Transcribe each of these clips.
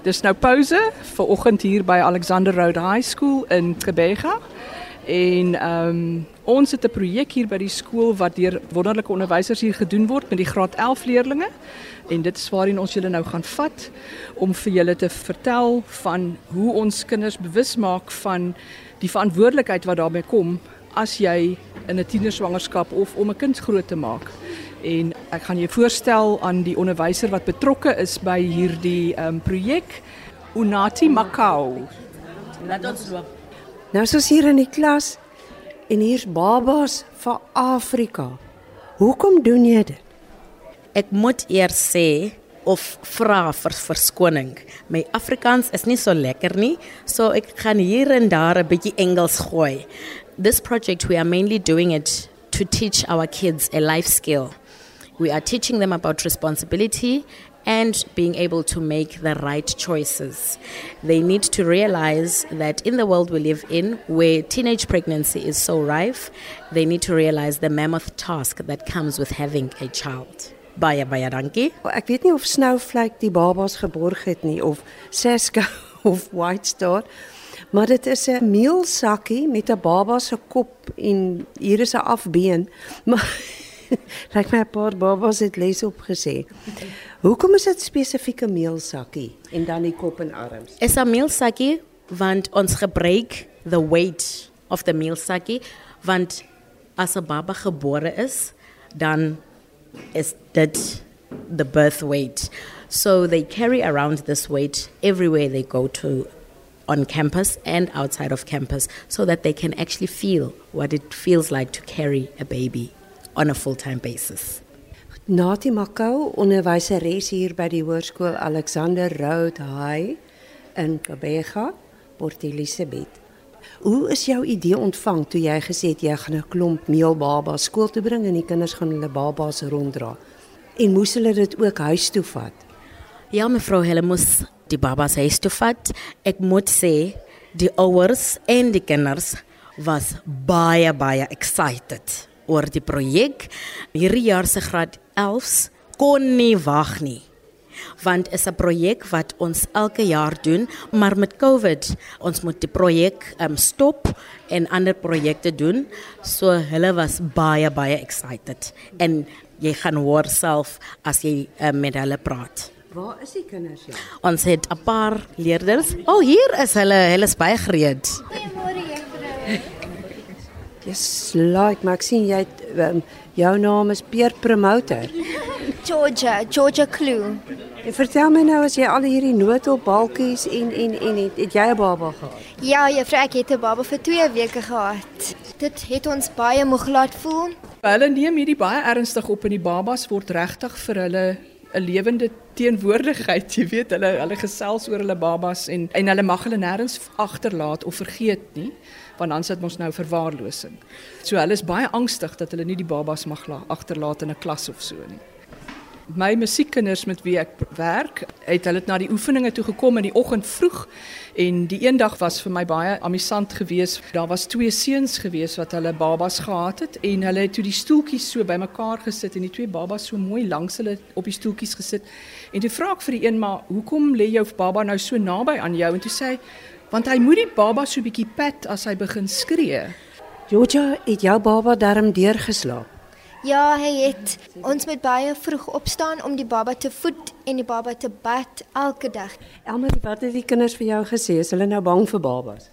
Dis nou pouse vir oggend hier by Alexander Road High School in Kebega. En ehm um, ons het 'n projek hier by die skool wat deur wonderlike onderwysers hier gedoen word met die graad 11 leerdlinge. En dit is waarheen ons julle nou gaan vat om vir julle te vertel van hoe ons kinders bewus maak van die verantwoordelikheid wat daarmee kom as jy in 'n tienerswangerskap of om 'n kind groot te maak. En ek gaan jou voorstel aan die onderwyser wat betrokke is by hierdie ehm um, projek, Unati Makau. Laat ons loop. Nou is ons hier in die klas en hier's babas van Afrika. Hoekom doen jy dit? Ek moet eers sê of vra vir verskoning. My Afrikaans is nie so lekker nie, so ek gaan hier en daar 'n bietjie Engels gooi. This project we are mainly doing it to teach our kids a life skill. We are teaching them about responsibility and being able to make the right choices. They need to realize that in the world we live in, where teenage pregnancy is so rife, they need to realize the mammoth task that comes with having a child. Baie baie dankie. Ek weet nie of Snowflake die babas geborg het nie of Seska of White Star. Maar dit is 'n meelsakkie met 'n baba se kop en hier is 'n afbeen. Maar lyk my 'n paar babas het les opgesê. Hoekom is dit spesifieke meelsakkie en dan die kop en arms? Is 'n meelsakkie want ons gebruik the weight of the meelsakkie want as 'n baba gebore is, dan is dit the birth weight. So they carry around this weight everywhere they go to on campus and outside of campus so that they can actually feel what it feels like to carry a baby on a full-time basis. Nati Makau, onderwyseres hier by die Hoërskool Alexander Road High in Kebega, Port Elizabeth. Hoe is jou idee ontvang toe jy gesê het jy gaan 'n klomp meelbabas skool toe bring en die kinders gaan hulle babas ronddra? En moes hulle dit ook huis toe vat? Ja, mevrou, hulle moes die babas huis toe vat. Ek moet sê die ouers en die kinders was baie baie excited oor die projek. Hierdie jaar se graad 11s kon nie wag nie want is 'n projek wat ons elke jaar doen, maar met COVID ons moet die projek um, stop en ander projekte doen. So hulle was baie baie excited en jy gaan hoor self as jy um, met hulle praat. Waar is die kinders ja? Ons het 'n paar leerders. O, oh, hier is hulle. Hulle is baie gereed. Goeiemôre juffrou. Dis like maar ek sien jy het, um, jou naam is Peer Promoter. Georgia, Georgia Clue. En vertel my nou as jy al hierdie noodhulpbalkies en en en het, het jy 'n baba gehad? Ja, juffrou, ek het 'n baba vir 2 weke gehad. Dit het ons baie moeg laat voel. Hulle neem hierdie baie ernstig op en die babas word regtig vir hulle 'n lewende teenwoordigheid, jy weet, hulle hulle gesels oor hulle babas en en hulle mag hulle nêrens agterlaat of vergeet nie, want dan sit ons nou verwaarlosing. So hulle is baie angstig dat hulle nie die babas mag agterlaat in 'n klas of so nie. My musiekkinders met wie ek werk, het hulle na die oefeninge toe gekom in die oggend vroeg en die eendag was vir my baie amusant geweest. Daar was twee seuns geweest wat hulle babas gehad het en hulle het toe die stoeltjies so bymekaar gesit en die twee babas so mooi langs hulle op die stoeltjies gesit. En toe vra ek vir die een maar, "Hoekom lê jou baba nou so naby aan jou?" En toe sê hy, "Want hy moet die baba so bietjie pet as hy begin skree." Georgia, het jou baba darm deurgeslaap? Ja, hy het ons moet baie vroeg opstaan om die baba te voed en die baba te bad elke dag. Elmer, wat het die kinders vir jou gesê? Is hulle nou bang vir babas?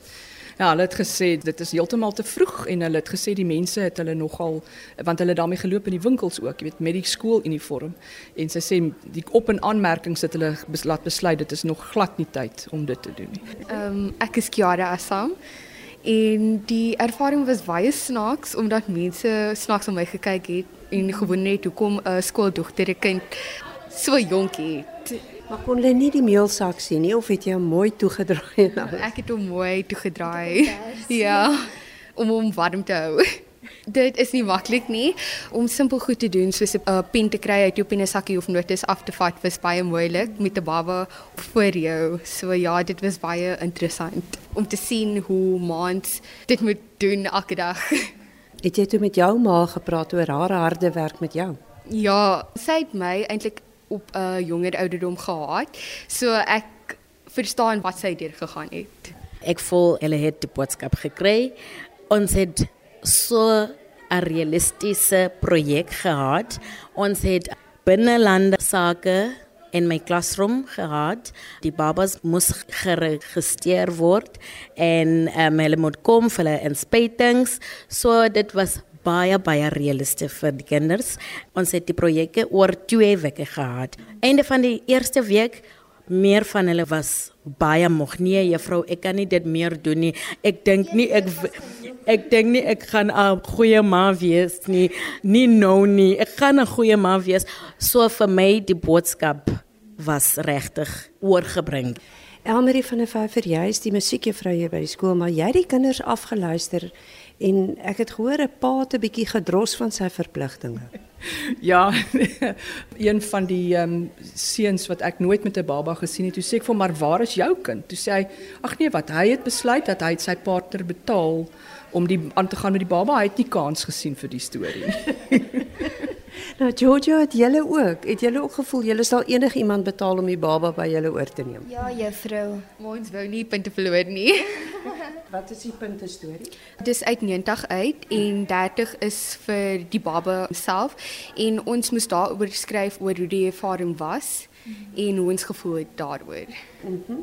Ja, hulle het gesê dit is heeltemal te vroeg en hulle het gesê die mense het hulle nogal want hulle daarmee geloop in die winkels ook, jy weet, met die skooluniform. En sy sê die op en aanmerkings het hulle bes, laat besluit dit is nog glad nie tyd om dit te doen nie. Ehm um, ek is Kiara Assam en die ervaring was baie snaaks omdat mense snaaks op my gekyk het en gewoon net hoekom 'n uh, skooldogter 'n kind so jonk het. Maar kon hulle nie die meelsak sien nie of het jy hom mooi toegedraai en alles? Ek het hom mooi toegedraai. ja, om hom warm te hou. Dit is nie maklik nie om simpel goed te doen soos 'n uh, pen te kry uit jou pennesakkie of notas af te vat was baie moeilik met 'n baba voor jou. So ja, dit was baie interessant om te sien hoe maans dit moet doen elke dag. Het jy toe met jou ma gepraat oor haar harde werk met jou? Ja, sy het my eintlik op 'n uh, jonger ouderdom gehad. So ek verstaan wat sy deur gegaan het. Ek voel hulle het die boodskap gekry. Ons het so 'n realistiese projek gehad. Ons het binnelande sake in my klasroom gehad. Die babas moes geregistreer word en um, hulle moet kom vir hulle inspuitings. So dit was baie baie realisties vir die kinders. Ons het die projekte oor 2 weke gehad. Einde van die eerste week meer van hulle was baie moeg. Nee, juffrou, ek kan nie dit meer doen nie. Ek dink nie ek ek dink nie ek gaan 'n goeie ma wees nie. Nie nou nie. Ek gaan 'n goeie ma wees. So vir my die boodskap was regtig oorgebring. Elmarie van der Vyver, jy is die musiekjuffrou hier by die skool, maar jy het die kinders afgeluister en ek het gehoor 'n pa het 'n bietjie gedros van sy verpligtinge. Ja, een van die ehm um, seuns wat ek nooit met 'n baba gesien het, toe sê ek vir hom, "Maar waar is jou kind?" Toe sê hy, "Ag nee, wat? Hy het besluit dat hy sy partner betaal om die aan te gaan met die baba. Hy het nie kans gesien vir die storie nie." Nou Georgia het julle ook. Het julle ook gevoel julle sal enigiemand betaal om die baba by julle oor te neem? Ja, juffrou. Ons wou nie punte verloor nie. Wat is die punte storie? Dis uit 90 uit en 30 is vir die baba self en ons moes daaroor skryf oor hoe die ervaring was en hoe ons gevoel het daaroor. Mhm.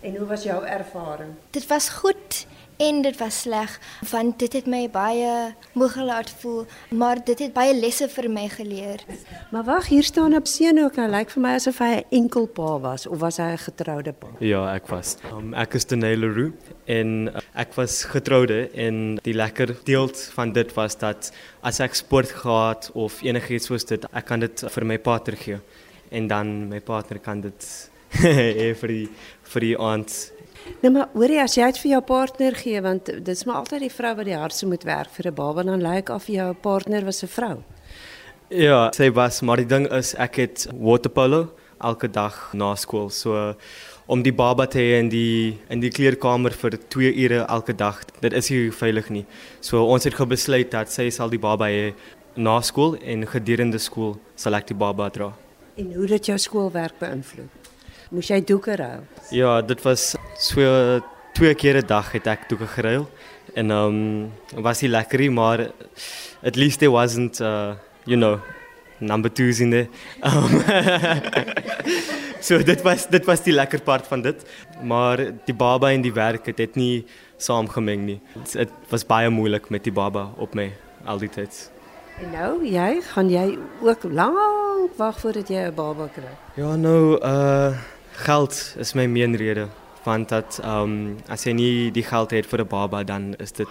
En hoe was jou ervaring? Dit was goed en dit was sleg want dit het my baie moeg gelaat voel, maar dit het baie lesse vir my geleer. Maar wag, hier staan op seun ook. Nou lyk vir my asof hy 'n enkel pa was of was hy 'n getroude pa? Ja, ek was. Um, ek is Denay Leroux en uh, ek was getroude en die lekker deel van dit was dat as ek sport gehad of enigiets soos dit, ek kan dit vir my partner gee en dan my partner kan dit vir die vir die aand Nou maar hoorie as jy dit vir jou partner gee want dit's maar altyd die vrou wat die hardste moet werk vir 'n baba dan lyk of jou partner was 'n vrou. Ja, sy was, maar die ding is ek het waterpolo elke dag na skool. So om die baba te hê in die in die kleerkamer vir 2 ure elke dag, dit is nie veilig nie. So ons het gebesluit dat sy sal die baba hê na skool en gedurende skool sal ek die baba dra. En hoe dit jou skoolwerk beïnvloed? Moes jy doeke ruil? Ja, dit was so twee keer 'n dag het ek doeke geruil en ehm um, was nie lekker nie, maar at least there wasn't uh you know number 2s in there. Um, so dit was dit was die lekker part van dit, maar die baba en die werk het dit nie saamgemeng nie. Dit was baie moeilik met die baba op my al die tyd. En nou, jy gaan jy ook lank wag voordat jy 'n baba kry. Ja, nou uh geld is my meenrede want dat ehm um, as jy nie die geld het vir 'n baba dan is dit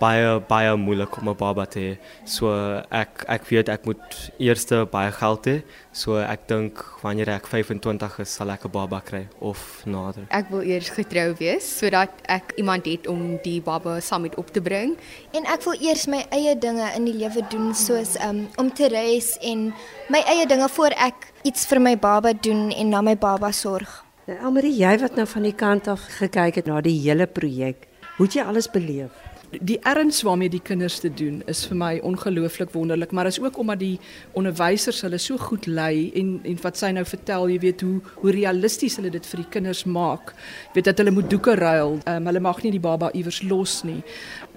baie baie moeilik om 'n baba te hê. So ek ek weet ek moet eers baie geld hê. So ek dink wanneer ek 25 is sal ek 'n baba kry of nader. Ek wil eers getrou wees sodat ek iemand het om die baba saam met op te bring. En ek wil eers my eie dinge in die lewe doen soos um, om te reis en my eie dinge voor ek iets vir my baba doen en na my baba sorg. Nou Elmarie, jy wat nou van die kant af gekyk het na die hele projek, hoe het jy alles beleef? Die erns waarmee die kinders te doen is vir my ongelooflik wonderlik, maar is ook omdat die onderwysers hulle so goed lei en en wat sy nou vertel, jy weet hoe hoe realisties hulle dit vir die kinders maak. Jy weet dat hulle moet doeke ruil. Um, hulle mag nie die baba iewers los nie.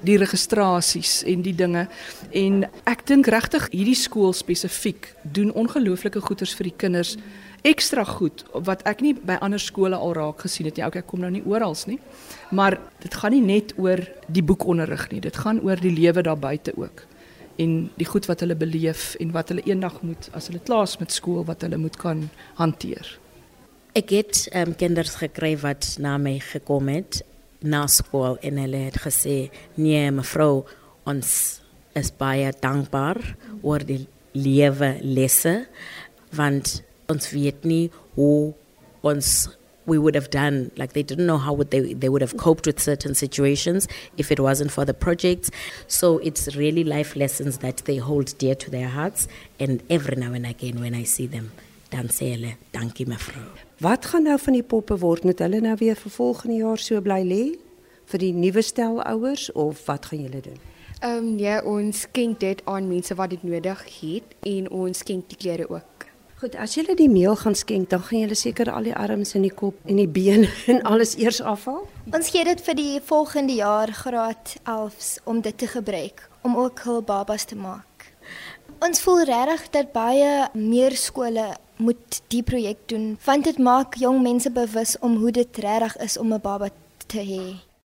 Die registrasies en die dinge. En ek dink regtig hierdie skool spesifiek doen ongelooflike goeders vir die kinders. Ekstra goed wat ek nie by ander skole al raak gesien het nie. Okay, ek kom nou nie oral nie. Maar dit gaan nie net oor die boekonderrig nie. Dit gaan oor die lewe daar buite ook. En die goed wat hulle beleef en wat hulle eendag moet as hulle klaar is met skool wat hulle moet kan hanteer. Ek het um, kinders gekry wat na my gekom het na skool en hulle het gesê nee mevrou ons is baie dankbaar oor die lewe lesse want ons weet nie hoe ons we would have done like they didn't know how would they they would have coped with certain situations if it wasn't for the projects so it's really life lessons that they hold dear to their hearts and every now and again when i see them dan sê hulle dankie mevrou Wat gaan nou van die poppe word? Moet hulle nou weer vir volgende jaar so bly lê vir die nuwe stel ouers of wat gaan julle doen? Ehm um, ja, ons skenk dit aan mense wat dit nodig het en ons skenk die klere ook. Goed, as julle die meel gaan skenk, dan gaan julle seker al die arms en die kop en die bene en alles eers afhaal. Ons gee dit vir die volgende jaar graad 11s om dit te gebruik om ook hul babas te maak. Ons voel regtig dat baie meer skole moet die projek doen want dit maak jong mense bewus om hoe dit regtig is om 'n baba te hê.